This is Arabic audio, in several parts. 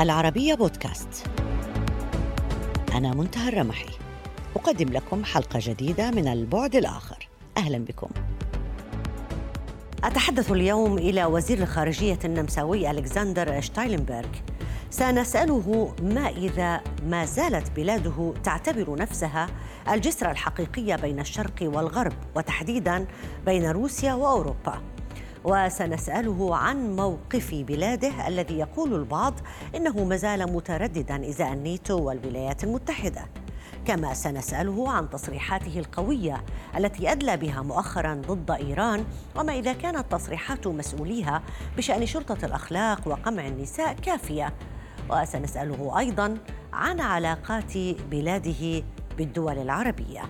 العربية بودكاست. أنا منتهى الرمحي. أقدم لكم حلقة جديدة من البعد الآخر. أهلا بكم. أتحدث اليوم إلى وزير الخارجية النمساوي ألكسندر شتايلنبرغ. سنسأله ما إذا ما زالت بلاده تعتبر نفسها الجسر الحقيقي بين الشرق والغرب وتحديدا بين روسيا وأوروبا. وسنسأله عن موقف بلاده الذي يقول البعض إنه ما زال مترددا إزاء الناتو والولايات المتحدة. كما سنسأله عن تصريحاته القوية التي أدلى بها مؤخرا ضد إيران وما إذا كانت تصريحات مسؤوليها بشأن شرطة الأخلاق وقمع النساء كافية. وسنسأله أيضا عن علاقات بلاده بالدول العربية.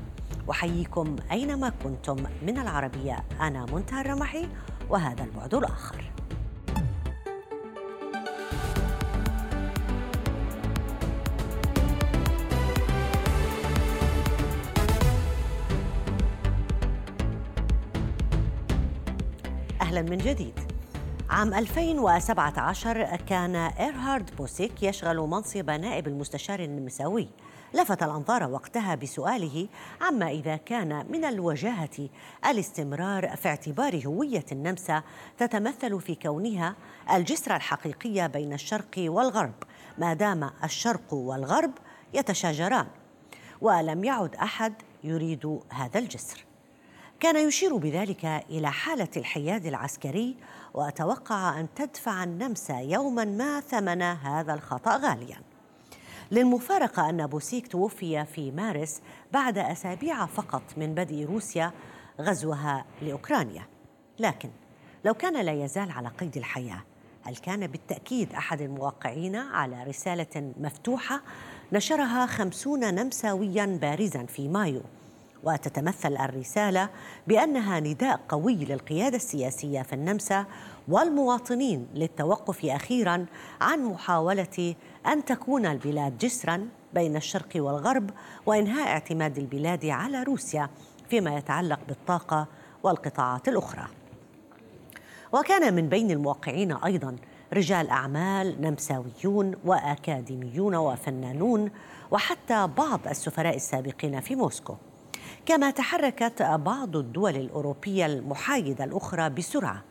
أحييكم أينما كنتم من العربية. أنا منتهى الرمحي. وهذا البعد الآخر. أهلا من جديد. عام 2017 كان إيرهارد بوسيك يشغل منصب نائب المستشار النمساوي. لفت الأنظار وقتها بسؤاله عما إذا كان من الوجاهة الاستمرار في اعتبار هوية النمسا تتمثل في كونها الجسر الحقيقي بين الشرق والغرب ما دام الشرق والغرب يتشاجران ولم يعد أحد يريد هذا الجسر. كان يشير بذلك إلى حالة الحياد العسكري وأتوقع أن تدفع النمسا يوما ما ثمن هذا الخطأ غاليا. للمفارقة أن بوسيك توفي في مارس بعد أسابيع فقط من بدء روسيا غزوها لأوكرانيا. لكن لو كان لا يزال على قيد الحياة هل كان بالتأكيد أحد الموقعين على رسالة مفتوحة نشرها خمسون نمساويا بارزا في مايو؟ وتتمثل الرسالة بأنها نداء قوي للقيادة السياسية في النمسا والمواطنين للتوقف أخيرا عن محاولة أن تكون البلاد جسرا بين الشرق والغرب وإنهاء اعتماد البلاد على روسيا فيما يتعلق بالطاقة والقطاعات الأخرى. وكان من بين الموقعين أيضا رجال أعمال نمساويون وأكاديميون وفنانون وحتى بعض السفراء السابقين في موسكو. كما تحركت بعض الدول الأوروبية المحايدة الأخرى بسرعة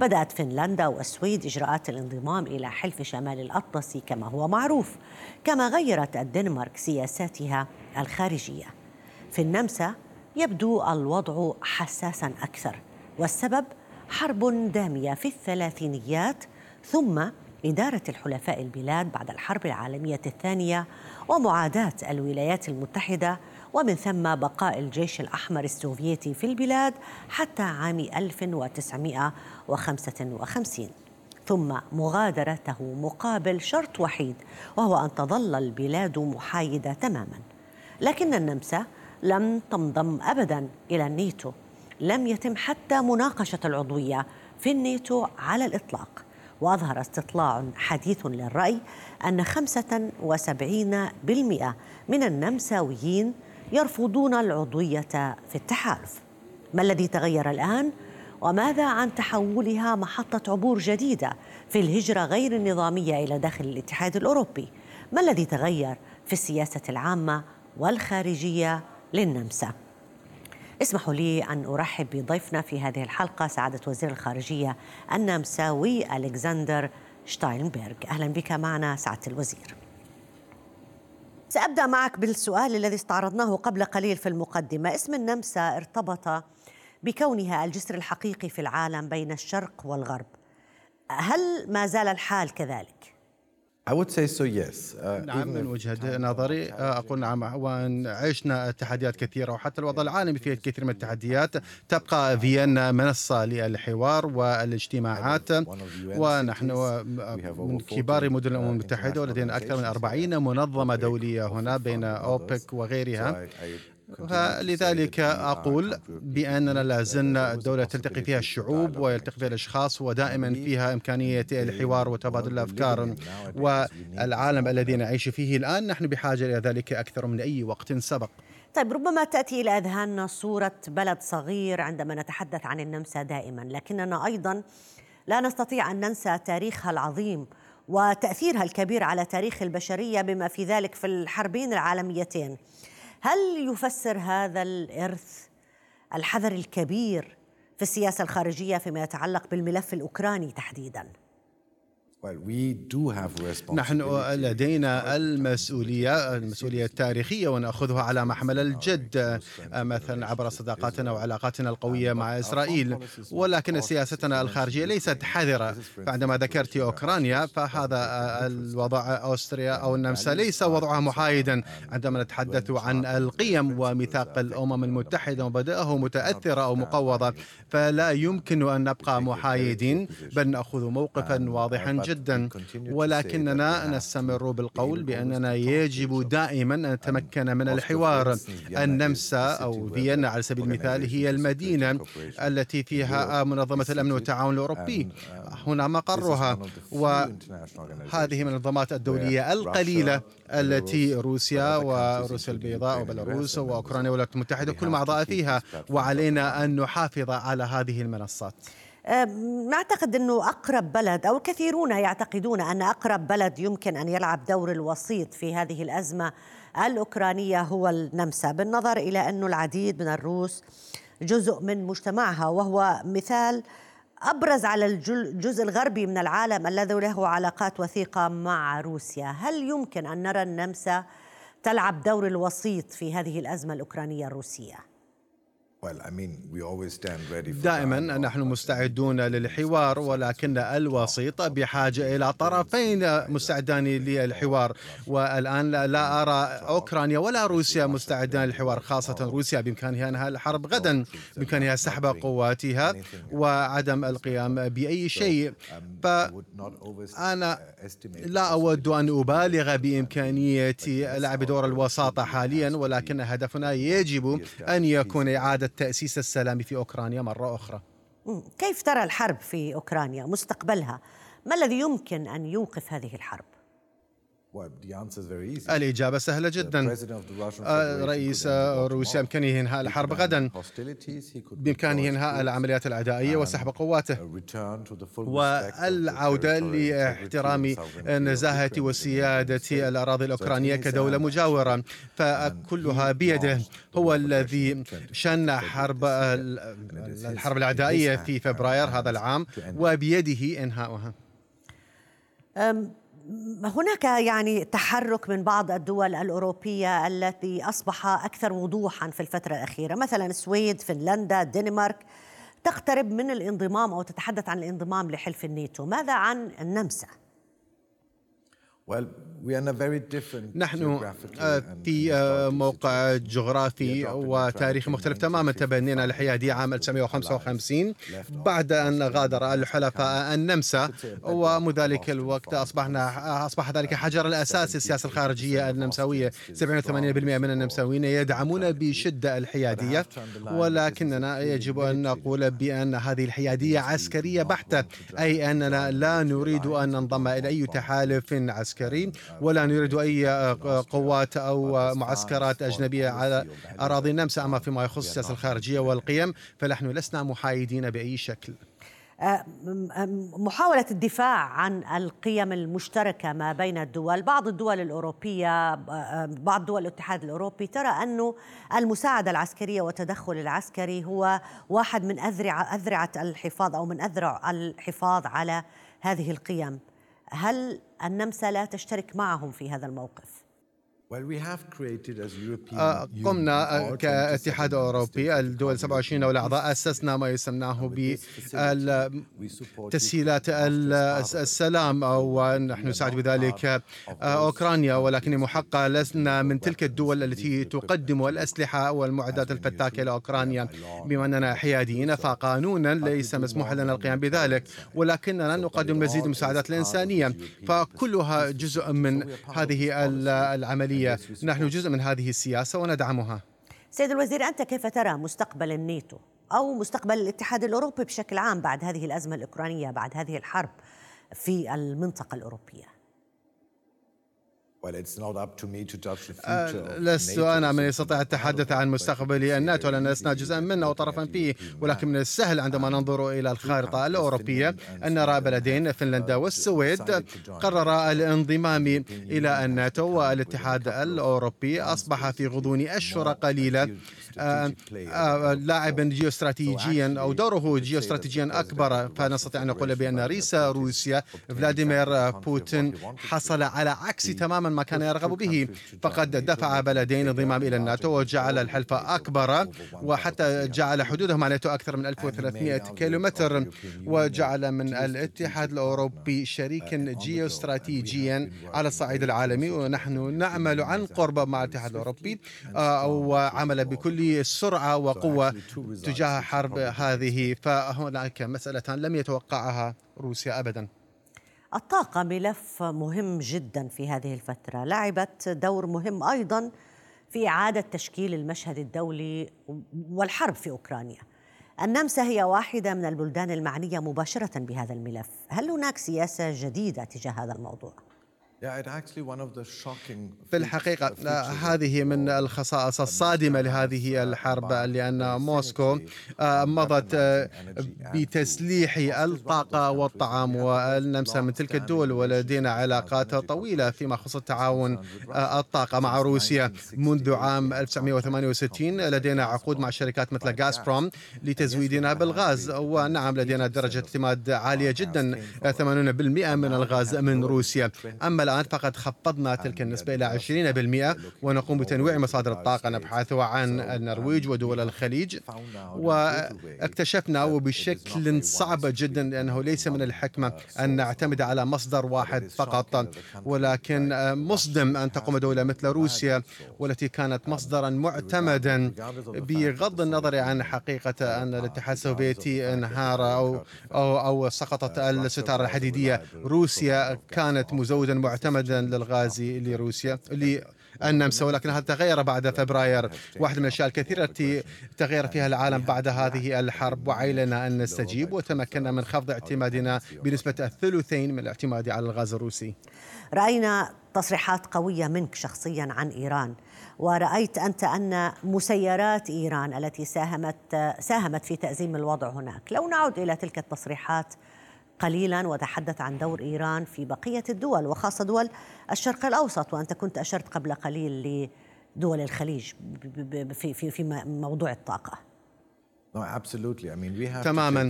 بدأت فنلندا والسويد إجراءات الانضمام إلى حلف شمال الأطلسي كما هو معروف كما غيرت الدنمارك سياساتها الخارجية. في النمسا يبدو الوضع حساسا أكثر والسبب حرب دامية في الثلاثينيات ثم إدارة الحلفاء البلاد بعد الحرب العالمية الثانية ومعاداة الولايات المتحدة ومن ثم بقاء الجيش الأحمر السوفيتي في البلاد حتى عام 1955 ثم مغادرته مقابل شرط وحيد وهو أن تظل البلاد محايدة تماما. لكن النمسا لم تنضم أبدا إلى الناتو. لم يتم حتى مناقشة العضوية في الناتو على الإطلاق. وأظهر استطلاع حديث للرأي أن 75% من النمساويين يرفضون العضوية في التحالف ما الذي تغير الآن؟ وماذا عن تحولها محطة عبور جديدة في الهجرة غير النظامية إلى داخل الاتحاد الأوروبي؟ ما الذي تغير في السياسة العامة والخارجية للنمسا؟ اسمحوا لي أن أرحب بضيفنا في هذه الحلقة سعادة وزير الخارجية النمساوي ألكسندر شتاينبرغ أهلا بك معنا سعادة الوزير سأبدأ معك بالسؤال الذي استعرضناه قبل قليل في المقدمة اسم النمسا ارتبط بكونها الجسر الحقيقي في العالم بين الشرق والغرب هل ما زال الحال كذلك؟ I would say so yes. Uh, نعم من وجهة نظري أقول نعم وأن عشنا تحديات كثيرة وحتى الوضع العالمي فيه الكثير من التحديات تبقى فيينا منصة للحوار والإجتماعات. ونحن من كبار مدن الأمم المتحدة ولدينا أكثر من 40 منظمة دولية هنا بين أوبك وغيرها. فلذلك أقول بأننا لازلنا دولة تلتقي فيها الشعوب ويلتقي فيها الأشخاص ودائما فيها إمكانية الحوار وتبادل الأفكار والعالم الذي نعيش فيه الآن. نحن بحاجة إلى ذلك أكثر من أي وقت سبق. طيب ربما تأتي إلى أذهاننا صورة بلد صغير عندما نتحدث عن النمسا دائما لكننا أيضا لا نستطيع أن ننسى تاريخها العظيم وتأثيرها الكبير على تاريخ البشرية بما في ذلك في الحربين العالميتين. هل يفسر هذا الإرث الحذر الكبير في السياسة الخارجية فيما يتعلق بالملف الأوكراني تحديدا؟ نحن لدينا المسؤولية المسؤولية التاريخية ونأخذها على محمل الجد مثلا عبر صداقاتنا وعلاقاتنا القوية مع إسرائيل. ولكن سياستنا الخارجية ليست حذرة. بعدما ذكرت أوكرانيا فهذا الوضع أستريا أو النمسا ليس وضعها محايدا. عندما نتحدث عن القيم وميثاق الأمم المتحدة ومبادئه متأثرة أو مقوضة فلا يمكن أن نبقى محايدين. بل نأخذ موقفا واضحا جدا. ولكننا نستمر بالقول بأننا يجب دائما أن نتمكن من الحوار. النمسا أو فيينا على سبيل المثال هي المدينة التي فيها منظمة الأمن والتعاون الأوروبي. هنا مقرها. وهذه من النظامات الدولية القليلة التي روسيا وروسيا البيضاء وبيلاروس وأوكرانيا والولايات المتحدة. كل أعضاء فيها وعلينا أن نحافظ على هذه المنصات. نعتقد أنه أقرب بلد أو الكثيرون يعتقدون أن أقرب بلد يمكن أن يلعب دور الوسيط في هذه الأزمة الأوكرانية هو النمسا بالنظر إلى أنه العديد من الروس جزء من مجتمعها وهو مثال أبرز على الجزء الغربي من العالم الذي له علاقات وثيقة مع روسيا هل يمكن أن نرى النمسا تلعب دور الوسيط في هذه الأزمة الأوكرانية الروسية؟ دائما نحن مستعدون للحوار ولكن الوسيط بحاجة إلى طرفين مستعدان للحوار. والآن لا أرى أوكرانيا ولا روسيا مستعدان للحوار خاصة روسيا بإمكانها أنهاء الحرب غدا بإمكانها سحب قواتها وعدم القيام بأي شيء. فانا لا أود أن أبالغ بإمكانية لعب دور الوساطة حاليا ولكن هدفنا يجب أن يكون إعادة تأسيس السلام في أوكرانيا مرة أخرى كيف ترى الحرب في أوكرانيا مستقبلها؟ ما الذي يمكن أن يوقف هذه الحرب؟ الإجابة سهلة جدا. آه، رئيس روسيا بإمكانه إنهاء الحرب غدا. بإمكانه إنهاء العمليات العدائية وسحب قواته. والعودة لاحترام نزاهة وسيادة الأراضي الأوكرانية كدولة مجاورة. فكلها بيده هو الذي شن حرب الحرب العدائية في فبراير هذا العام. وبيده إنهاؤها. هناك يعني تحرك من بعض الدول الأوروبية التي أصبح أكثر وضوحا في الفترة الأخيرة؟ مثلا السويد فنلندا الدنمارك. تقترب من الانضمام أو تتحدث عن الانضمام لحلف الناتو. ماذا عن النمسا؟ نحن آه، في آه، موقع جغرافي وتاريخي مختلف تماما تبنينا الحيادية عام 1955 بعد أن غادر الحلفاء النمسا ومن ذلك الوقت أصبحنا أصبح ذلك حجر الأساس السياسة الخارجية النمساوية. 87% من النمساويين يدعمون بشدة الحيادية. ولكننا يجب أن نقول بأن هذه الحيادية عسكرية بحتة أي أننا لا نريد أن ننضم إلى أي تحالف عسكري. ولا نريد أي قوات أو معسكرات أجنبية على أراضي النمسا أما فيما يخص السياسة الخارجية والقيم فنحن لسنا محايدين بأي شكل. محاولة الدفاع عن القيم المشتركة ما بين الدول. بعض الدول الأوروبية بعض دول الاتحاد الأوروبي ترى أن المساعدة العسكرية والتدخل العسكري هو واحد من أذرع أذرعة الحفاظ أو من أذرع الحفاظ على هذه القيم. هل النمسا لا تشترك معهم في هذا الموقف؟ قمنا كاتحاد أوروبي الدول 27 والأعضاء أسسنا ما يسمناه بتسهيلات السلام ونحن نساعد بذلك آه، أوكرانيا ولكن محقا لسنا من تلك الدول التي تقدم الأسلحة والمعدات الفتاكة لأوكرانيا بما أننا حياديين فقانونا ليس مسموح لنا القيام بذلك ولكننا نقدم مزيد من المساعدات الإنسانية فكلها جزء من هذه العملية. الدولية نحن جزء من هذه السياسة وندعمها. سيد الوزير أنت كيف ترى مستقبل الناتو أو مستقبل الاتحاد الأوروبي بشكل عام بعد هذه الأزمة الأوكرانية بعد هذه الحرب في المنطقة الأوروبية؟ لست أنا من يستطيع التحدث عن مستقبل الناتو لأن لسنا جزءا منه وطرفا فيه ولكن من السهل عندما ننظر إلى الخارطة الأوروبية أن نرى بلدين فنلندا والسويد قرر الانضمام إلى الناتو والاتحاد الأوروبي أصبح في غضون أشهر قليلة آه، آه، لاعبا جيوستراتيجيا أو دوره جيوستراتيجيا أكبر فنستطيع أن نقول بأن رئيس روسيا فلاديمير بوتين حصل على عكس تماما ما كان يرغب به فقد دفع بلدين انضمام إلى الناتو وجعل الحلف أكبر وحتى جعل حدوده مع الناتو أكثر من 1300 كيلومتر وجعل من الاتحاد الأوروبي شريكا جيوستراتيجيا على الصعيد العالمي ونحن نعمل عن قرب مع الاتحاد الأوروبي آه، وعمل بكل سرعة وقوة تجاه حرب هذه فهناك مسألة لم يتوقعها روسيا أبدا. الطاقة ملف مهم جدا في هذه الفترة. لعبت دور مهم أيضا في إعادة تشكيل المشهد الدولي والحرب في أوكرانيا. النمسا هي واحدة من البلدان المعنية مباشرة بهذا الملف. هل هناك سياسة جديدة تجاه هذا الموضوع؟ في الحقيقة هذه من الخصائص الصادمة لهذه الحرب لأن موسكو آه، مضت بتسليح الطاقة والطعام والنمسا من تلك الدول ولدينا علاقات طويلة فيما يخص التعاون الطاقة مع روسيا منذ عام 1968 لدينا عقود مع شركات مثل غازبروم لتزويدنا بالغاز ونعم لدينا درجة اعتماد عالية جدا 80% من الغاز من روسيا. أما الآن فقد خفضنا تلك النسبة إلى 20% ونقوم بتنويع مصادر الطاقة نبحث عن النرويج ودول الخليج. واكتشفنا وبشكل صعب جدا لأنه ليس من الحكمة أن نعتمد على مصدر واحد فقط. ولكن مصدم أن تقوم دولة مثل روسيا والتي كانت مصدرا معتمدا بغض النظر عن حقيقة أن الاتحاد السوفيتي انهار أو أو أو سقطت الستارة الحديدية. روسيا كانت مزودا معتمدا معتمدا للغاز لروسيا النمسا ولكن هذا تغير بعد فبراير. واحدة من الأشياء الكثيرة التي تغير فيها العالم بعد هذه الحرب وعيلنا أن نستجيب وتمكنا من خفض اعتمادنا بنسبة الثلثين من الاعتماد على الغاز الروسي. رأينا تصريحات قوية منك شخصيا عن إيران ورأيت أنت أن مسيرات إيران التي ساهمت ساهمت في تأزيم الوضع هناك. لو نعود إلى تلك التصريحات قليلا وتحدث عن دور إيران في بقية الدول وخاصة دول الشرق الأوسط وأنت كنت أشرت قبل قليل لدول الخليج في في في موضوع الطاقة. تماما.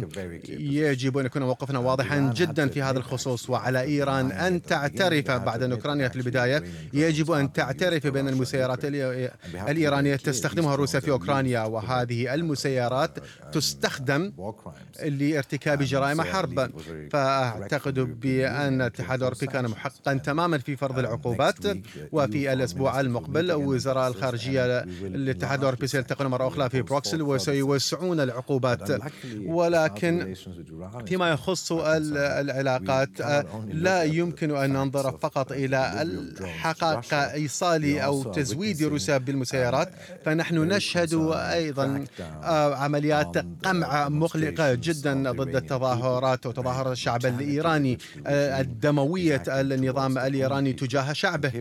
يجب أن يكون موقفنا واضحا جدا في هذا الخصوص وعلى إيران أن تعترف بعد أن أوكرانيا في البداية. يجب أن تعترف بأن المسيرات الإيرانية تستخدمها روسيا في أوكرانيا وهذه المسيرات تستخدم لارتكاب جرائم حرب فأعتقد بأن الاتحاد الأوروبي كان محققا تماما في فرض العقوبات. وفي الأسبوع المقبل وزراء الخارجية الاتحاد الأوروبي سيلتقون مرة أخرى في بروكسل وسيوسعون يمنعون العقوبات. ولكن فيما يخص العلاقات لا يمكن أن ننظر فقط إلى الحقائق إيصال أو تزويد روسيا بالمسيرات. فنحن نشهد أيضا عمليات قمع مقلقة جدا ضد التظاهرات وتظاهر الشعب الإيراني الدموية النظام الإيراني تجاه شعبه.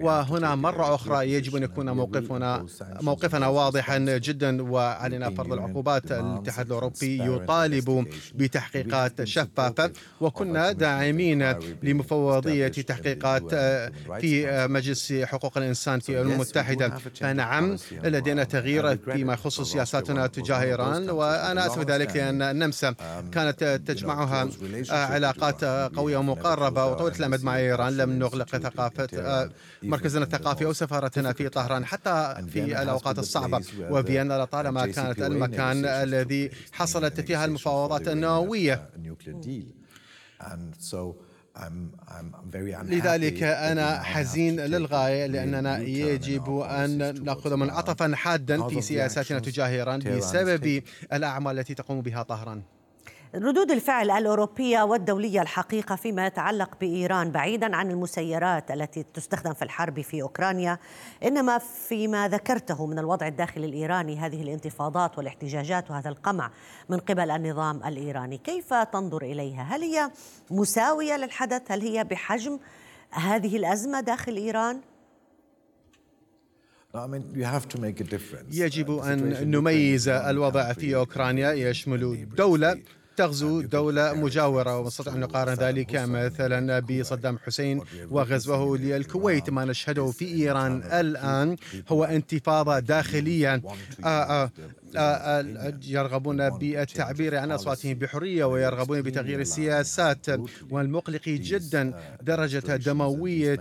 وهنا مرة أخرى يجب أن يكون موقفنا موقفنا واضحا جدا وعلينا فرض العقوبات الاتحاد الأوروبي يطالب بتحقيقات شفافة وكنا داعمين لمفوضية تحقيقات في مجلس حقوق الإنسان في الأمم المتحدة. فنعم لدينا تغيير فيما يخص سياساتنا تجاه إيران وأنا أسف ذلك لأن النمسا كانت تجمعها علاقات قوية ومقربة وطويلة الأمد مع إيران لم نغلق ثقافة مركزنا الثقافي أو سفارتنا في طهران. حتى في الأوقات الصعبة. وفيينا لطالما كانت المكان الذي حصلت فيها المفاوضات النووية. لذلك أنا حزين للغاية لأننا يجب أن نأخذ منعطفا حادا في سياساتنا تجاه إيران بسبب الأعمال التي تقوم بها طهران ردود الفعل الأوروبية والدولية الحقيقة فيما يتعلق بإيران بعيدا عن المسيرات التي تستخدم في الحرب في أوكرانيا إنما فيما ذكرته من الوضع الداخلي الإيراني هذه الانتفاضات والاحتجاجات وهذا القمع من قبل النظام الإيراني كيف تنظر إليها؟ هل هي مساوية للحدث؟ هل هي بحجم هذه الأزمة داخل إيران؟ يجب أن نميز الوضع في أوكرانيا يشمل دولة تغزو دولة مجاورة ونستطيع أن نقارن ذلك مثلا بصدام حسين وغزوه للكويت ما نشهده في إيران الآن هو انتفاضة داخلية يرغبون بالتعبير عن أصواتهم بحرية ويرغبون بتغيير السياسات والمقلق جدا درجة دموية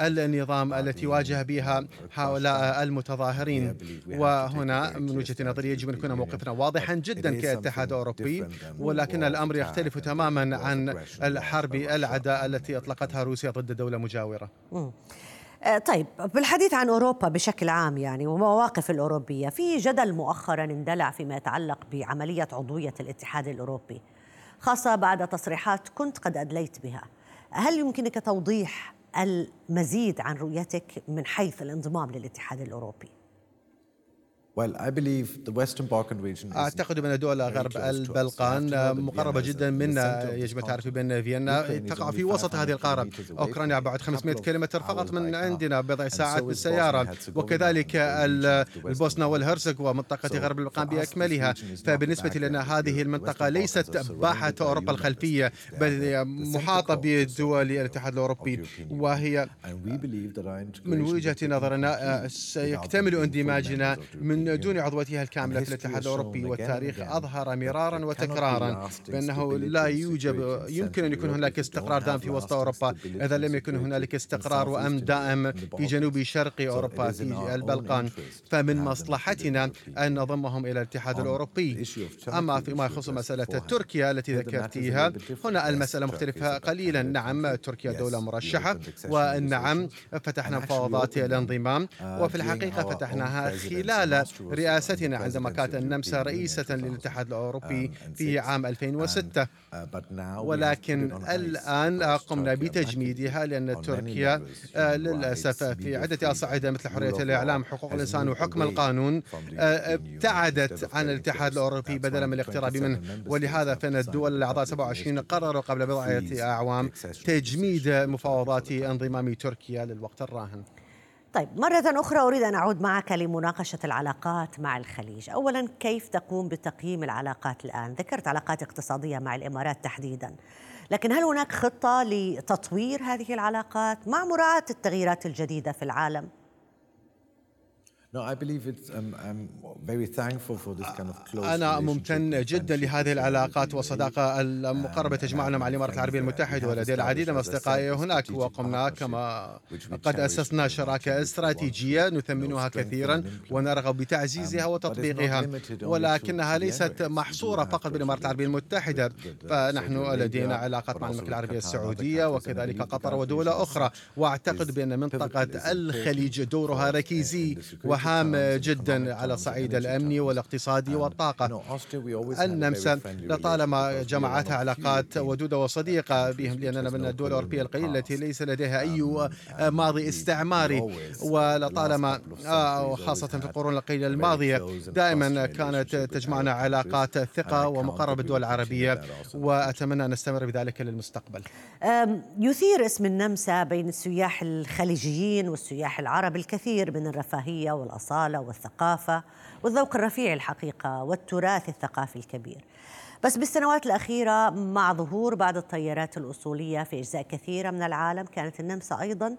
النظام التي واجه بها هؤلاء المتظاهرين. وهنا من وجهة نظري يجب أن يكون موقفنا واضحا جدا كاتحاد أوروبي. ولكن الأمر يختلف تماما عن الحرب العداء التي أطلقتها روسيا ضد دولة مجاورة. آه، طيب بالحديث عن أوروبا بشكل عام يعني ومواقف الأوروبية في جدل مؤخرا اندلع فيما يتعلق بعملية عضوية الاتحاد الأوروبي خاصة بعد تصريحات كنت قد أدليت بها. هل يمكنك توضيح المزيد عن رؤيتك من حيث الانضمام للاتحاد الأوروبي؟ أعتقد أن دول غرب البلقان مقربة جدا منا يجب تعرف بأن فيينا. تقع في وسط هذه القارة. أوكرانيا بعد 500 كيلومتر فقط من عندنا بضع ساعات بالسيارة. وكذلك البوسنة والهرسك ومنطقة غرب البلقان بأكملها. فبالنسبة لنا هذه المنطقة ليست باحة أوروبا الخلفية بل محاطة بدول الاتحاد الأوروبي. وهي من وجهة نظرنا سيكتمل اندماجنا من دون عضويتها الكاملة في الاتحاد الأوروبي والتاريخ أظهر مرارا وتكرارا بأنه لا يوجد يمكن أن يكون هناك استقرار دائم في وسط أوروبا إذا لم يكن هنالك استقرار وأمن دائم في جنوب شرق أوروبا في البلقان. فمن مصلحتنا أن نضمهم إلى الاتحاد الأوروبي. أما فيما يخص مسألة تركيا التي ذكرتيها هنا المسألة مختلفة قليلا. نعم تركيا دولة مرشحة. ونعم فتحنا مفاوضات الانضمام. وفي الحقيقة فتحناها خلال رئاستنا عندما كانت النمسا رئيسة للاتحاد الأوروبي في عام 2006 ولكن الآن قمنا بتجميدها لأن تركيا للأسف في عدة أصعدة مثل حرية الإعلام حقوق الإنسان وحكم القانون ابتعدت عن الاتحاد الأوروبي بدلا من الاقتراب منه. ولهذا فإن الدول الأعضاء 27 قرروا قبل بضعة أعوام تجميد مفاوضات انضمام تركيا للوقت الراهن. طيب مرة أخرى أريد أن أعود معك لمناقشة العلاقات مع الخليج. أولا كيف تقوم بتقييم العلاقات الآن؟ ذكرت علاقات اقتصادية مع الإمارات تحديدا. لكن هل هناك خطة لتطوير هذه العلاقات مع مراعاة التغييرات الجديدة في العالم؟ أنا ممتن جدا لهذه العلاقات والصداقة المقربة تجمعنا مع الإمارات العربية المتحدة ولدي العديد من أصدقائي هناك وقمنا كما قد أسسنا شراكة استراتيجية نثمنها كثيرا ونرغب بتعزيزها وتطبيقها. ولكنها ليست محصورة فقط بالإمارات العربية المتحدة. فنحن لدينا علاقات مع المملكة العربية السعودية وكذلك قطر ودول أخرى. وأعتقد بأن منطقة الخليج دورها ركيزي وهام جدا على الصعيد الامني والاقتصادي والطاقة. النمسا لطالما جمعتها علاقات ودوده وصديقة بهم لأننا من الدول الأوروبية القليلة التي ليس لديها أي ماضي استعماري. ولطالما آه، خاصه في القرون القليلة الماضية دائما كانت تجمعنا علاقات ثقة ومقاربة الدول العربيه وأتمنى أن نستمر بذلك للمستقبل. يثير اسم النمسا بين السياح الخليجيين والسياح العرب الكثير من الرفاهية والأصالة والثقافة والذوق الرفيع الحقيقة والتراث الثقافي الكبير. بس بالسنوات الأخيرة مع ظهور بعض الطيارات الأصولية في أجزاء كثيرة من العالم كانت النمسا أيضا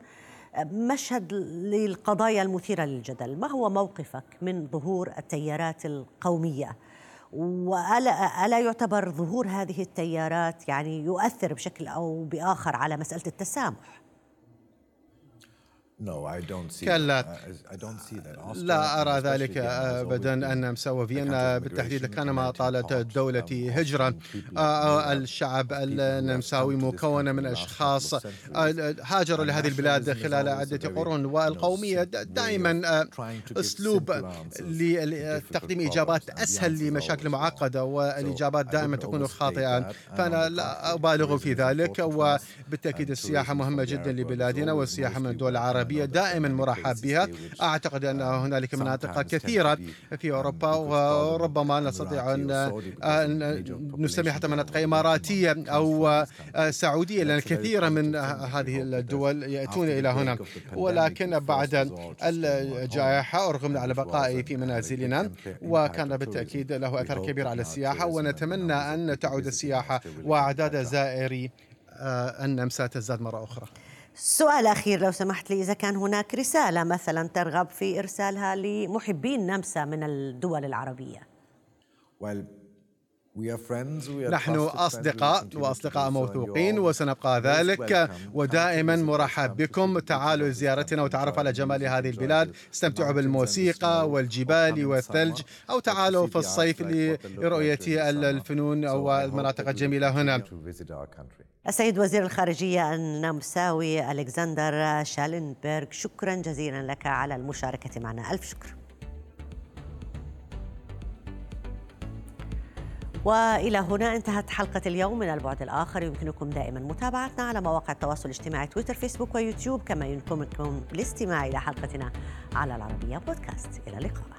مشهد للقضايا المثيرة للجدل. ما هو موقفك من ظهور التيارات القومية؟ وألا ألا يعتبر ظهور هذه التيارات يعني يؤثر بشكل أو بآخر على مسألة التسامح؟ كلا لا أرى ذلك أبدا أن مسوى فيينا بالتحديد كان ما طالت الدولة هجرة الشعب النمساوي مكون من أشخاص هاجروا لهذه البلاد خلال عدة قرون والقومية دائما أسلوب لتقديم إجابات أسهل لمشاكل معقدة والإجابات دائما تكون خاطئة. فأنا لا أبالغ في ذلك وبالتأكيد السياحة مهمة جدا لبلادنا والسياحة من الدول العربية العربية دائما مرحب بها. أعتقد أن هنالك مناطق كثيرة في أوروبا وربما نستطيع أن نسمي حتى مناطق إماراتية أو سعودية لأن الكثير من هذه الدول يأتون إلى هنا. ولكن بعد الجائحة أرغمنا على بقائي في منازلنا وكان بالتأكيد له أثر كبير على السياحة ونتمنى أن تعود السياحة وأعداد زائري النمسا تزداد مرة أخرى. سؤال أخير لو سمحت لي إذا كان هناك رسالة مثلا ترغب في إرسالها لمحبين نمسا من الدول العربية. نحن أصدقاء وأصدقاء موثوقين وسنبقى ذلك. ودائما مرحب بكم. تعالوا لزيارتنا وتعرفوا على جمال هذه البلاد. استمتعوا بالموسيقى والجبال والثلج أو تعالوا في الصيف لرؤية الفنون أو المناطق الجميلة هنا. السيد وزير الخارجية النمساوي ألكسندر شالنبرغ شكرا جزيلا لك على المشاركة معنا. ألف شكر. وإلى هنا انتهت حلقة اليوم من البعد الآخر. يمكنكم دائما متابعتنا على مواقع التواصل الاجتماعي تويتر فيسبوك ويوتيوب. كما يمكنكم الاستماع إلى حلقتنا على العربية بودكاست. إلى اللقاء.